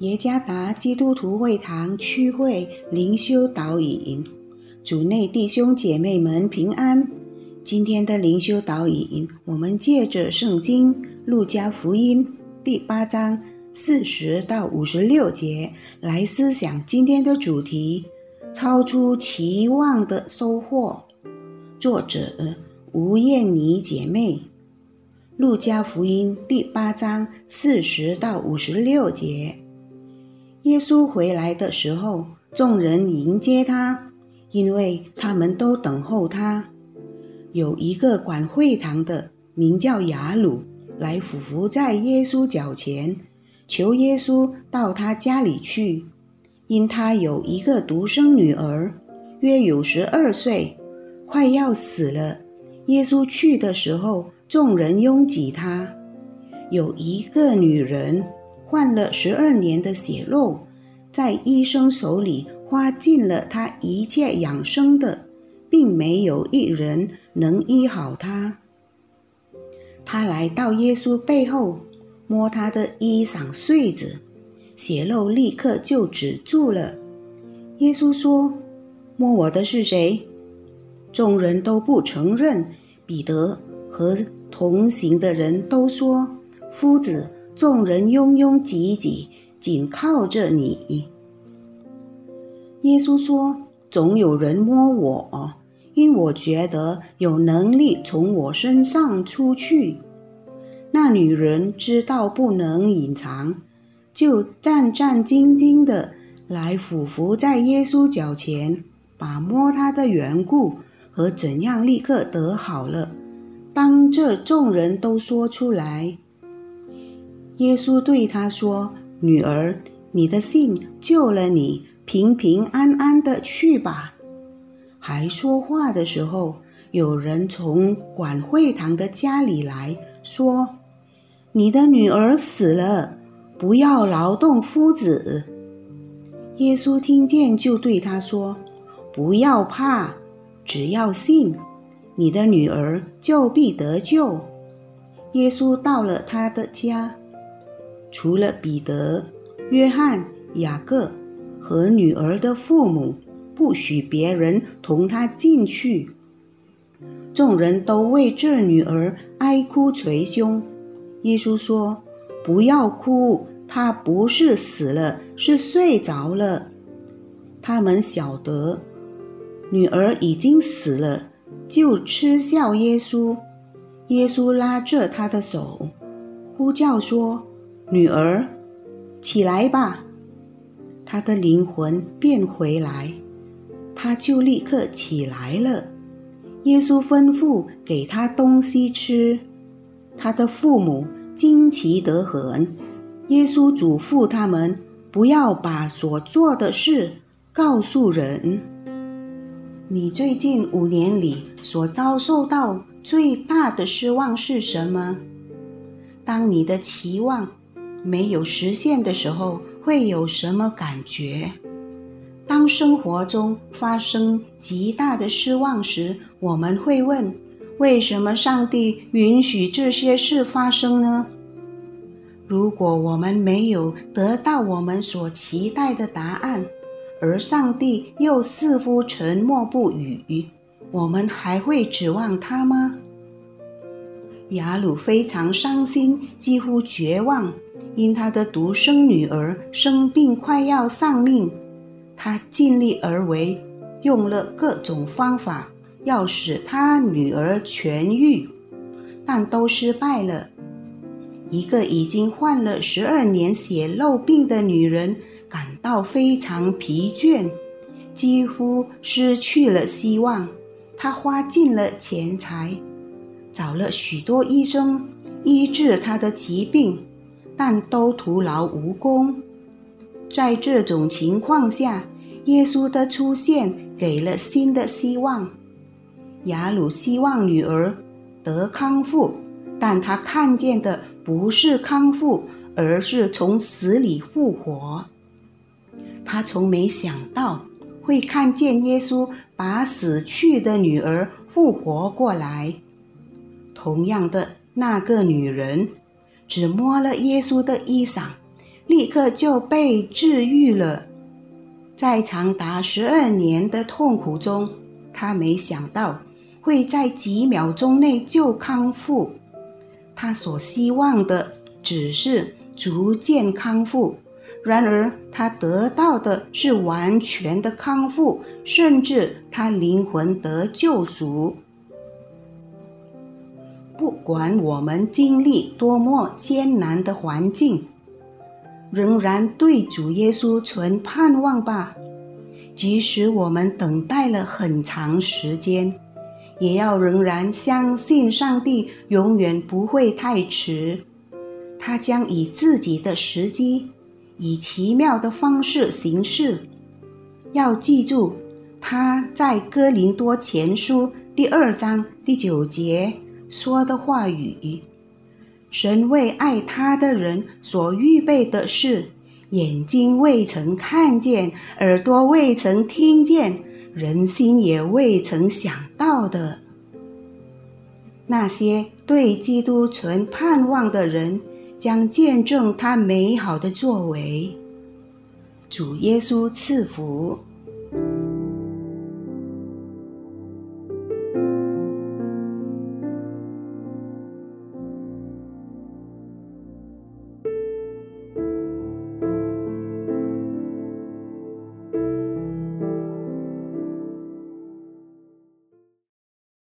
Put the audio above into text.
耶加达基督徒会堂区会灵修导引，主内弟兄姐妹们平安。今天的灵修导引，我们借着圣经《路加福音》第八章四十到五十六节来思想今天的主题：超出期望的收获。作者吴燕妮姐妹，《路加福音》第八章四十到五十六节。耶稣回来的时候，众人迎接他，因为他们都等候他。有一个管会堂的，名叫雅鲁，来俯伏在耶稣脚前，求耶稣到他家里去，因他有一个独生女儿，约有十二岁，快要死了。耶稣去的时候，众人拥挤他。有一个女人。患了十二年的血漏，在医生手里花尽了他一切养生的，并没有一人能医好他。他来到耶稣背后，摸他的衣裳穗子，血漏立刻就止住了。耶稣说：“摸我的是谁？”众人都不承认。彼得和同行的人都说：“夫子。”众人拥拥挤挤，紧靠着你。耶稣说：“总有人摸我，因我觉得有能力从我身上出去。”那女人知道不能隐藏，就战战兢兢的来俯伏在耶稣脚前，把摸他的缘故和怎样立刻得好了，当这众人都说出来。耶稣对他说：“女儿，你的信救了你，平平安安的去吧。”还说话的时候，有人从管会堂的家里来说：“你的女儿死了，不要劳动夫子。”耶稣听见，就对他说：“不要怕，只要信，你的女儿就必得救。”耶稣到了他的家。除了彼得、约翰、雅各和女儿的父母，不许别人同他进去。众人都为这女儿哀哭捶胸。耶稣说：“不要哭，她不是死了，是睡着了。”他们晓得女儿已经死了，就嗤笑耶稣。耶稣拉着他的手，呼叫说。女儿，起来吧！他的灵魂变回来，他就立刻起来了。耶稣吩咐给他东西吃，他的父母惊奇得很。耶稣嘱咐他们不要把所做的事告诉人。你最近五年里所遭受到最大的失望是什么？当你的期望。没有实现的时候会有什么感觉？当生活中发生极大的失望时，我们会问：为什么上帝允许这些事发生呢？如果我们没有得到我们所期待的答案，而上帝又似乎沉默不语，我们还会指望他吗？雅鲁非常伤心，几乎绝望。因他的独生女儿生病，快要丧命，他尽力而为，用了各种方法，要使他女儿痊愈，但都失败了。一个已经患了十二年血漏病的女人感到非常疲倦，几乎失去了希望。她花尽了钱财，找了许多医生医治他的疾病。但都徒劳无功。在这种情况下，耶稣的出现给了新的希望。雅鲁希望女儿得康复，但他看见的不是康复，而是从死里复活。他从没想到会看见耶稣把死去的女儿复活过来。同样的，那个女人。只摸了耶稣的衣裳，立刻就被治愈了。在长达十二年的痛苦中，她没想到会在几秒钟内就康复。她所希望的只是逐渐康复，然而她得到的是完全的康复，甚至她灵魂得救赎。不管我们经历多么艰难的环境，仍然对主耶稣存盼望吧。即使我们等待了很长时间，也要仍然相信上帝永远不会太迟。他将以自己的时机，以奇妙的方式行事。要记住，他在哥林多前书第二章第九节说的话语：“神为爱他的人所预备的事。”眼睛未曾看见，耳朵未曾听见，人心也未曾想到的，那些对基督存盼望的人，将见证他美好的作为。主耶稣赐福。